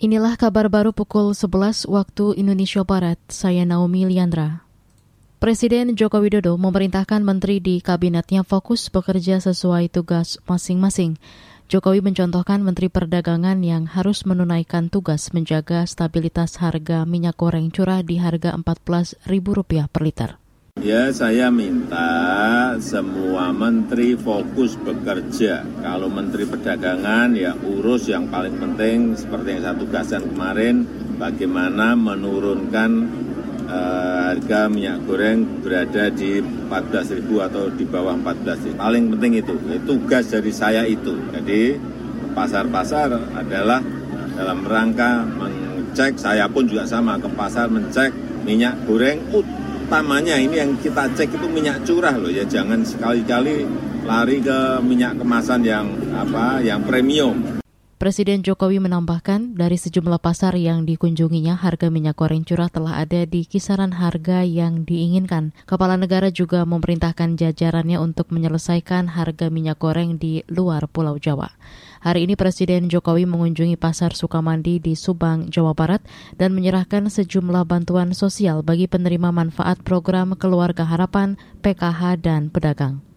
Inilah kabar baru pukul 11 waktu Indonesia Barat. Saya Naomi Liandra. Presiden Joko Widodo memerintahkan menteri di kabinetnya fokus bekerja sesuai tugas masing-masing. Jokowi mencontohkan Menteri Perdagangan yang harus menunaikan tugas menjaga stabilitas harga minyak goreng curah di harga Rp14.000 per liter. Ya saya minta semua menteri fokus bekerja. Kalau menteri perdagangan ya urus yang paling penting seperti yang saya tugaskan kemarin, bagaimana menurunkan uh, harga minyak goreng berada di 14.000 atau di bawah 14.000. Paling penting itu, tugas dari saya itu. Jadi pasar-pasar adalah dalam rangka mengecek, saya pun juga sama ke pasar mencek minyak goreng utamanya ini yang kita cek itu minyak curah loh ya. Jangan sekali-kali lari ke minyak kemasan yang apa yang premium Presiden Jokowi menambahkan dari sejumlah pasar yang dikunjunginya harga minyak goreng curah telah ada di kisaran harga yang diinginkan. Kepala negara juga memerintahkan jajarannya untuk menyelesaikan harga minyak goreng di luar Pulau Jawa. Hari ini Presiden Jokowi mengunjungi Pasar Sukamandi di Subang, Jawa Barat dan menyerahkan sejumlah bantuan sosial bagi penerima manfaat program Keluarga Harapan, PKH, dan pedagang.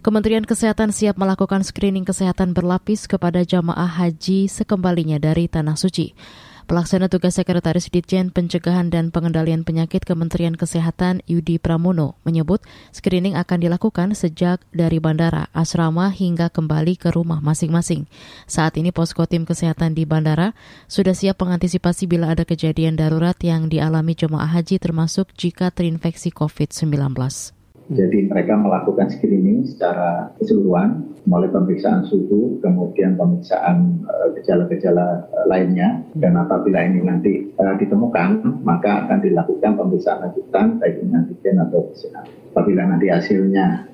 Kementerian Kesehatan siap melakukan screening kesehatan berlapis kepada jamaah haji sekembalinya dari Tanah Suci. Pelaksana tugas Sekretaris Ditjen Pencegahan dan Pengendalian Penyakit Kementerian Kesehatan Yudi Pramono menyebut screening akan dilakukan sejak dari bandara, asrama hingga kembali ke rumah masing-masing. Saat ini posko tim kesehatan di bandara sudah siap mengantisipasi bila ada kejadian darurat yang dialami jemaah haji termasuk jika terinfeksi COVID-19. Jadi mereka melakukan screening secara keseluruhan mulai pemeriksaan suhu, kemudian pemeriksaan eh, gejala-gejala uh, lainnya. Dan apabila ini nanti uh, ditemukan, maka akan dilakukan pemeriksaan lanjutan baik ini antigen atau PCR. Apabila nanti hasilnya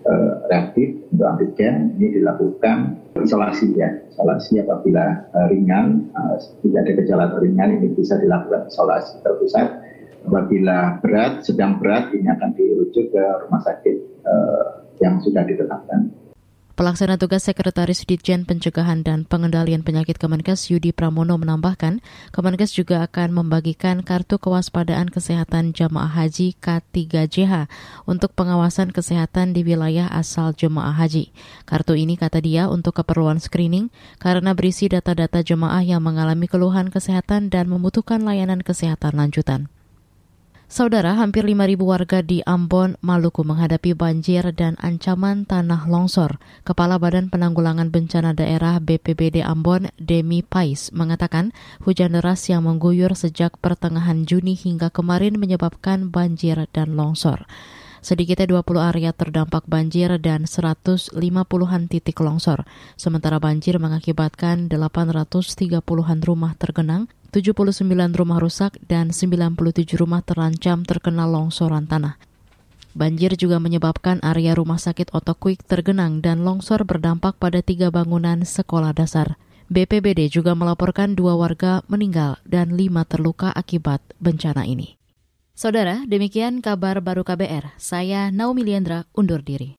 reaktif untuk antigen, ini dilakukan isolasi ya. Isolasi apabila ringan, tidak ada gejala ringan, ini bisa dilakukan isolasi terpusat apabila berat, sedang berat, ini akan dirujuk ke rumah sakit uh, yang sudah ditetapkan. Pelaksana tugas Sekretaris Ditjen Pencegahan dan Pengendalian Penyakit Kemenkes Yudi Pramono menambahkan, Kemenkes juga akan membagikan kartu kewaspadaan kesehatan jamaah haji K3JH untuk pengawasan kesehatan di wilayah asal jemaah haji. Kartu ini kata dia untuk keperluan screening karena berisi data-data jemaah yang mengalami keluhan kesehatan dan membutuhkan layanan kesehatan lanjutan. Saudara, hampir 5.000 warga di Ambon, Maluku menghadapi banjir dan ancaman tanah longsor. Kepala Badan Penanggulangan Bencana Daerah BPBD Ambon, Demi Pais, mengatakan hujan deras yang mengguyur sejak pertengahan Juni hingga kemarin menyebabkan banjir dan longsor. Sedikitnya 20 area terdampak banjir dan 150-an titik longsor. Sementara banjir mengakibatkan 830-an rumah tergenang 79 rumah rusak dan 97 rumah terancam terkena longsoran tanah. Banjir juga menyebabkan area rumah sakit Otokwik tergenang dan longsor berdampak pada tiga bangunan sekolah dasar. BPBD juga melaporkan dua warga meninggal dan lima terluka akibat bencana ini. Saudara, demikian kabar baru KBR. Saya Naomi Liandra undur diri.